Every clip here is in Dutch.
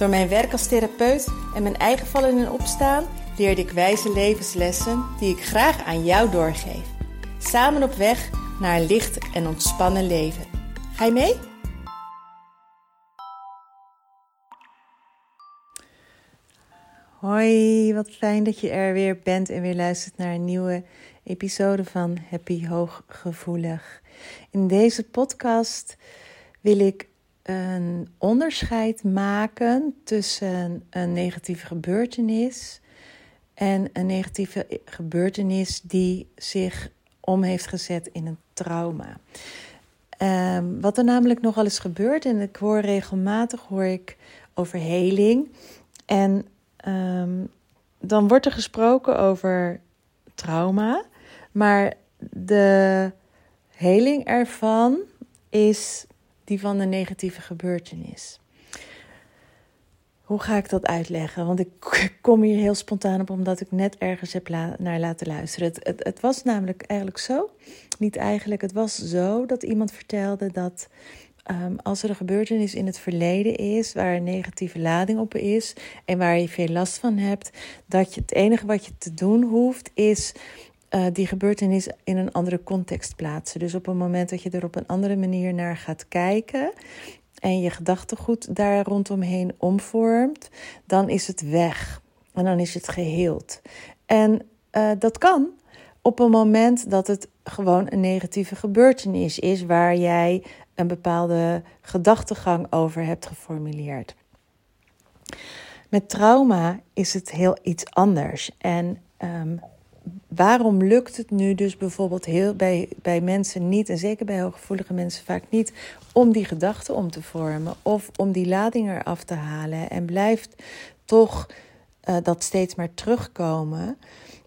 Door mijn werk als therapeut en mijn eigen vallen en opstaan leerde ik wijze levenslessen die ik graag aan jou doorgeef. Samen op weg naar een licht en ontspannen leven. Ga je mee? Hoi, wat fijn dat je er weer bent en weer luistert naar een nieuwe episode van Happy Hooggevoelig. In deze podcast wil ik een onderscheid maken tussen een negatieve gebeurtenis en een negatieve gebeurtenis die zich om heeft gezet in een trauma. Um, wat er namelijk nogal eens gebeurt, en ik hoor regelmatig hoor ik over heling. En um, dan wordt er gesproken over trauma, maar de heling ervan is die van de negatieve gebeurtenis. Hoe ga ik dat uitleggen? Want ik kom hier heel spontaan op, omdat ik net ergens heb naar laten luisteren. Het, het, het, was namelijk eigenlijk zo, niet eigenlijk, het was zo dat iemand vertelde dat um, als er een gebeurtenis in het verleden is, waar een negatieve lading op is en waar je veel last van hebt, dat je het enige wat je te doen hoeft is uh, die gebeurtenis in een andere context plaatsen. Dus op een moment dat je er op een andere manier naar gaat kijken en je gedachtegoed daar rondomheen omvormt, dan is het weg en dan is het geheeld. En uh, dat kan op een moment dat het gewoon een negatieve gebeurtenis is waar jij een bepaalde gedachtegang over hebt geformuleerd. Met trauma is het heel iets anders. En um, waarom lukt het nu dus bijvoorbeeld heel bij, bij mensen niet, en zeker bij hooggevoelige mensen vaak niet, om die gedachten om te vormen of om die lading eraf te halen en blijft toch uh, dat steeds maar terugkomen?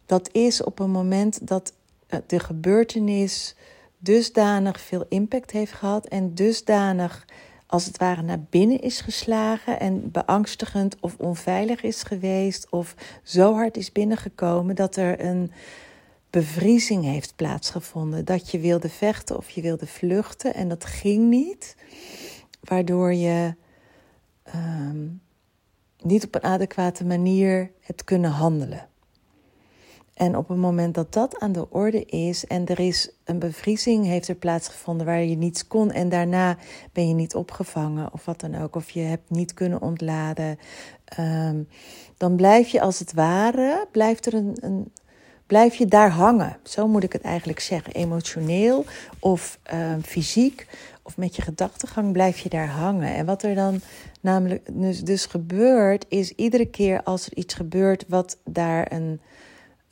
Dat is op een moment dat uh, de gebeurtenis dusdanig veel impact heeft gehad en dusdanig als het ware naar binnen is geslagen en beangstigend of onveilig is geweest of zo hard is binnengekomen dat er een bevriezing heeft plaatsgevonden. Dat je wilde vechten of je wilde vluchten en dat ging niet, waardoor je um, niet op een adequate manier hebt kunnen handelen. En op het moment dat dat aan de orde is en er is een bevriezing heeft er plaatsgevonden waar je niets kon en daarna ben je niet opgevangen of wat dan ook, of je hebt niet kunnen ontladen, um, dan blijf je als het ware, blijft er een, een, blijf je daar hangen. Zo moet ik het eigenlijk zeggen, emotioneel of um, fysiek of met je gedachtegang blijf je daar hangen. En wat er dan namelijk dus, dus gebeurt, is iedere keer als er iets gebeurt wat daar een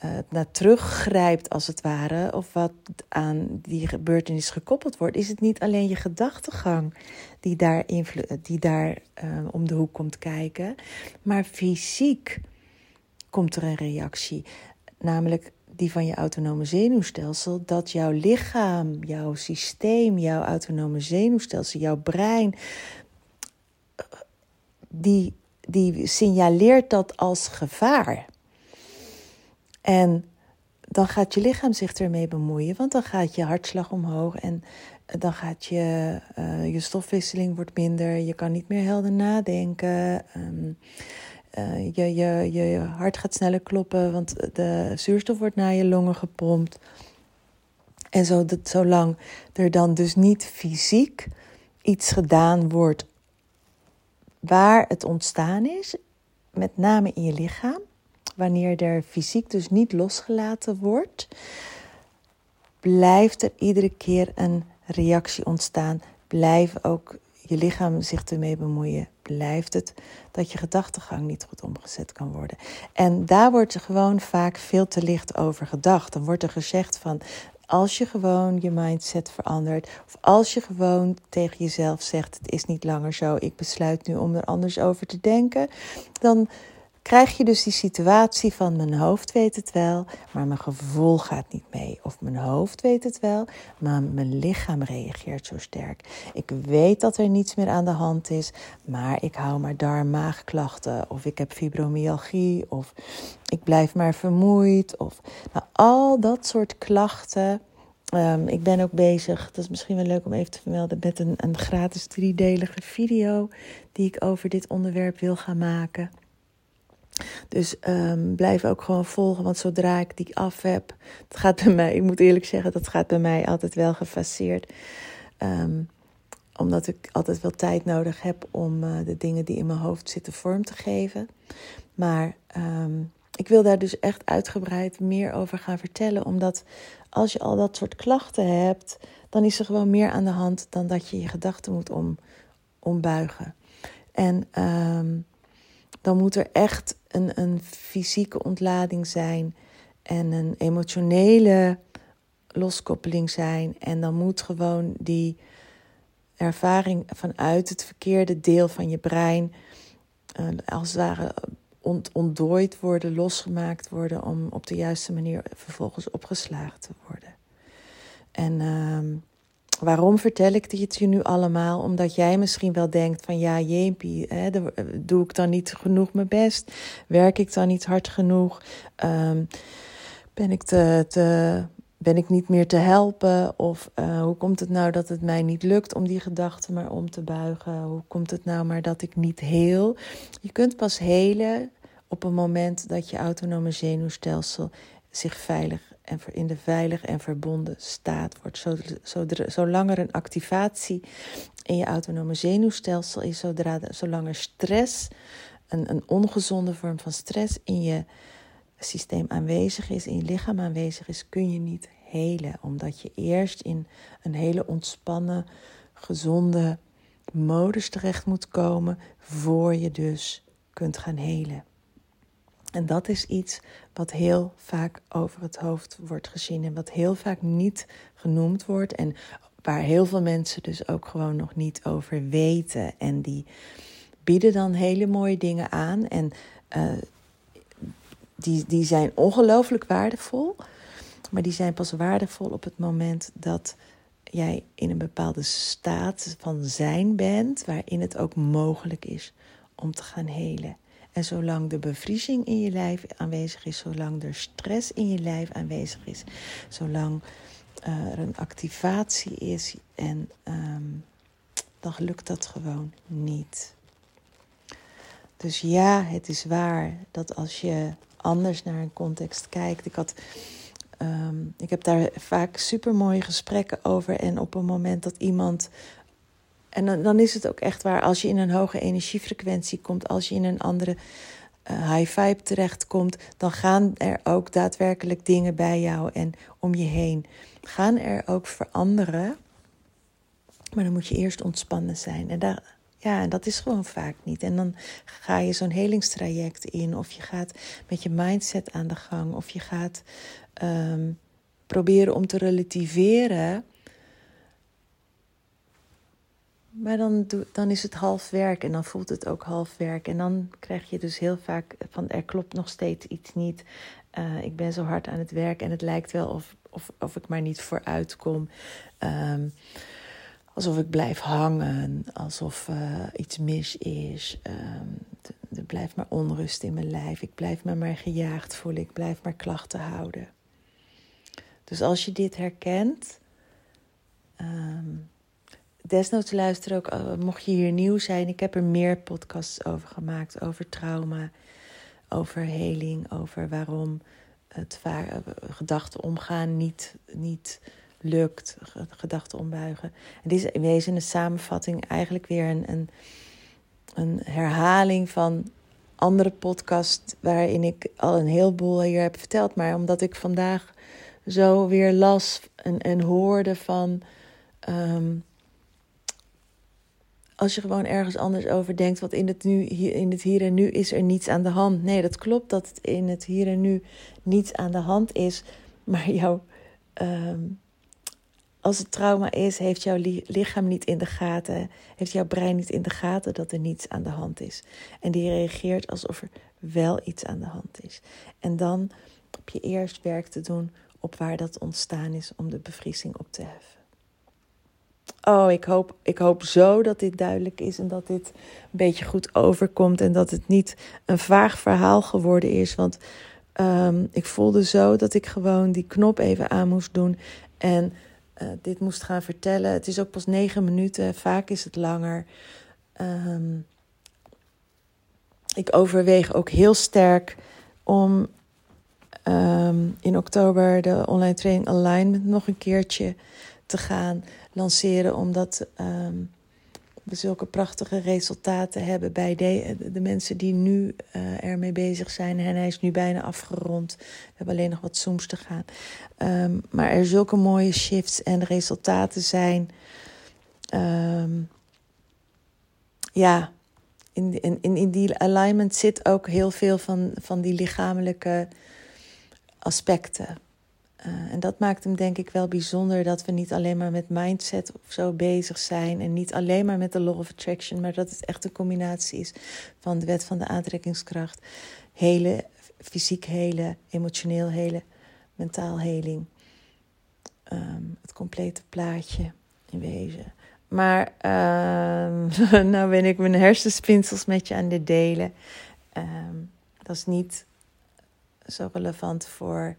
uh, naar teruggrijpt, als het ware, of wat aan die gebeurtenis gekoppeld wordt, is het niet alleen je gedachtegang die daar, die daar uh, om de hoek komt kijken, maar fysiek komt er een reactie, namelijk die van je autonome zenuwstelsel, dat jouw lichaam, jouw systeem, jouw autonome zenuwstelsel, jouw brein, die, die signaleert dat als gevaar. En dan gaat je lichaam zich ermee bemoeien, want dan gaat je hartslag omhoog en dan gaat je, uh, je stofwisseling wordt minder, je kan niet meer helder nadenken. Um, uh, je, je, je hart gaat sneller kloppen, want de zuurstof wordt naar je longen gepompt. En zo, dat, zolang er dan dus niet fysiek iets gedaan wordt waar het ontstaan is, met name in je lichaam, wanneer er fysiek dus niet losgelaten wordt, blijft er iedere keer een reactie ontstaan. Blijft ook je lichaam zich ermee bemoeien. Blijft het dat je gedachtegang niet goed omgezet kan worden. En daar wordt er gewoon vaak veel te licht over gedacht. Dan wordt er gezegd van als je gewoon je mindset verandert, of als je gewoon tegen jezelf zegt: Het is niet langer zo, ik besluit nu om er anders over te denken, dan krijg je dus die situatie van mijn hoofd weet het wel, maar mijn gevoel gaat niet mee. Of mijn hoofd weet het wel, maar mijn lichaam reageert zo sterk. Ik weet dat er niets meer aan de hand is, maar ik hou maar darm-maagklachten. Of ik heb fibromyalgie, of ik blijf maar vermoeid. Of nou, al dat soort klachten. Um, ik ben ook bezig, dat is misschien wel leuk om even te vermelden, met een, een gratis driedelige video die ik over dit onderwerp wil gaan maken. Dus um, blijf ook gewoon volgen, want zodra ik die af heb, het gaat bij mij, ik moet eerlijk zeggen, dat gaat bij mij altijd wel gefaseerd. Um, omdat ik altijd wel tijd nodig heb om uh, de dingen die in mijn hoofd zitten vorm te geven. Maar um, ik wil daar dus echt uitgebreid meer over gaan vertellen, omdat als je al dat soort klachten hebt, dan is er gewoon meer aan de hand dan dat je je gedachten moet om, ombuigen. En dan moet er echt een, een fysieke ontlading zijn en een emotionele loskoppeling zijn. En dan moet gewoon die ervaring vanuit het verkeerde deel van je brein, uh, als het ware ont, ontdooid worden, losgemaakt worden, om op de juiste manier vervolgens opgeslagen te worden. En uh, waarom vertel ik dit je nu allemaal? Omdat jij misschien wel denkt van ja, jeempie, hè, doe ik dan niet genoeg mijn best? Werk ik dan niet hard genoeg? Um, ben ik te, te ben ik niet meer te helpen? Of uh, hoe komt het nou dat het mij niet lukt om die gedachten maar om te buigen? Hoe komt het nou maar dat ik niet heel? Je kunt pas helen op een moment dat je autonome zenuwstelsel zich veilig en in de veilig en verbonden staat wordt. Zolang er een activatie in je autonome zenuwstelsel is, zodra, zolang er stress, een, een ongezonde vorm van stress in je systeem aanwezig is, in je lichaam aanwezig is, kun je niet helen. Omdat je eerst in een hele ontspannen, gezonde modus terecht moet komen, voor je dus kunt gaan helen. En dat is iets wat heel vaak over het hoofd wordt gezien en wat heel vaak niet genoemd wordt en waar heel veel mensen dus ook gewoon nog niet over weten. En die bieden dan hele mooie dingen aan en uh, die, die zijn ongelooflijk waardevol, maar die zijn pas waardevol op het moment dat jij in een bepaalde staat van zijn bent, waarin het ook mogelijk is om te gaan helen. En zolang de bevriezing in je lijf aanwezig is, zolang er stress in je lijf aanwezig is, zolang uh, er een activatie is, en um, dan lukt dat gewoon niet. Dus ja, het is waar dat als je anders naar een context kijkt. Ik, had, um, ik heb daar vaak super mooie gesprekken over. En op een moment dat iemand en dan, dan is het ook echt waar, als je in een hoge energiefrequentie komt, als je in een andere uh, high vibe terechtkomt, dan gaan er ook daadwerkelijk dingen bij jou en om je heen. Gaan er ook veranderen, maar dan moet je eerst ontspannen zijn. En daar, ja, en dat is gewoon vaak niet. En dan ga je zo'n helingstraject in, of je gaat met je mindset aan de gang, of je gaat um, proberen om te relativeren maar dan, dan is het half werk en dan voelt het ook half werk. En dan krijg je dus heel vaak van er klopt nog steeds iets niet. Uh, ik ben zo hard aan het werk en het lijkt wel of, of, of ik maar niet vooruit kom. Um, alsof ik blijf hangen, alsof uh, iets mis is. Um, er blijft maar onrust in mijn lijf. Ik blijf me maar gejaagd voelen. Ik blijf maar klachten houden. Dus als je dit herkent. Um, desnoods luister ook, uh, mocht je hier nieuw zijn. Ik heb er meer podcasts over gemaakt. Over trauma, over heling, over waarom het uh, gedachten omgaan niet, niet lukt. Gedachten ombuigen. En dit is in wezen een samenvatting, eigenlijk weer een, een, een herhaling van andere podcast waarin ik al een heleboel hier heb verteld. Maar omdat ik vandaag zo weer las en, en hoorde van... Um, als je gewoon ergens anders over denkt, wat in het, nu, hier, in het hier en nu is er niets aan de hand. Nee, dat klopt dat het in het hier en nu niets aan de hand is, maar jouw, um, als het trauma is, heeft jouw lichaam niet in de gaten, heeft jouw brein niet in de gaten dat er niets aan de hand is. En die reageert alsof er wel iets aan de hand is. En dan heb je eerst werk te doen op waar dat ontstaan is om de bevriezing op te heffen. Oh, ik hoop, ik hoop zo dat dit duidelijk is en dat dit een beetje goed overkomt en dat het niet een vaag verhaal geworden is. Want um, ik voelde zo dat ik gewoon die knop even aan moest doen en uh, dit moest gaan vertellen. Het is ook pas negen minuten, vaak is het langer. Um, ik overweeg ook heel sterk om um, in oktober de online training Alignment nog een keertje te gaan lanceren, omdat um, we zulke prachtige resultaten hebben bij de, de mensen die nu uh, ermee bezig zijn. En hij is nu bijna afgerond. We hebben alleen nog wat zooms te gaan. Um, maar er zulke mooie shifts en resultaten zijn. Um, ja, in, in, in die alignment zit ook heel veel van, van die lichamelijke aspecten. Uh, en dat maakt hem denk ik wel bijzonder dat we niet alleen maar met mindset of zo bezig zijn en niet alleen maar met de law of attraction, maar dat het echt een combinatie is van de wet van de aantrekkingskracht, hele, fysiek hele, emotioneel hele, mentaal heling. Um, het complete plaatje in wezen. Maar uh, nou ben ik mijn hersenspinsels met je aan het delen. Um, dat is niet zo relevant voor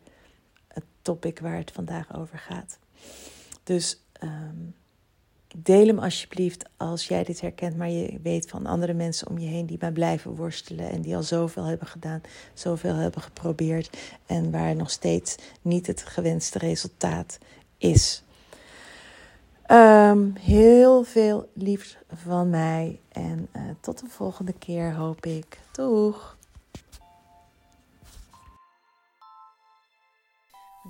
topic waar het vandaag over gaat. Dus um, deel hem alsjeblieft als jij dit herkent, maar je weet van andere mensen om je heen die maar blijven worstelen en die al zoveel hebben gedaan, zoveel hebben geprobeerd en waar nog steeds niet het gewenste resultaat is. Um, heel veel liefs van mij en uh, tot de volgende keer hoop ik. Doeg!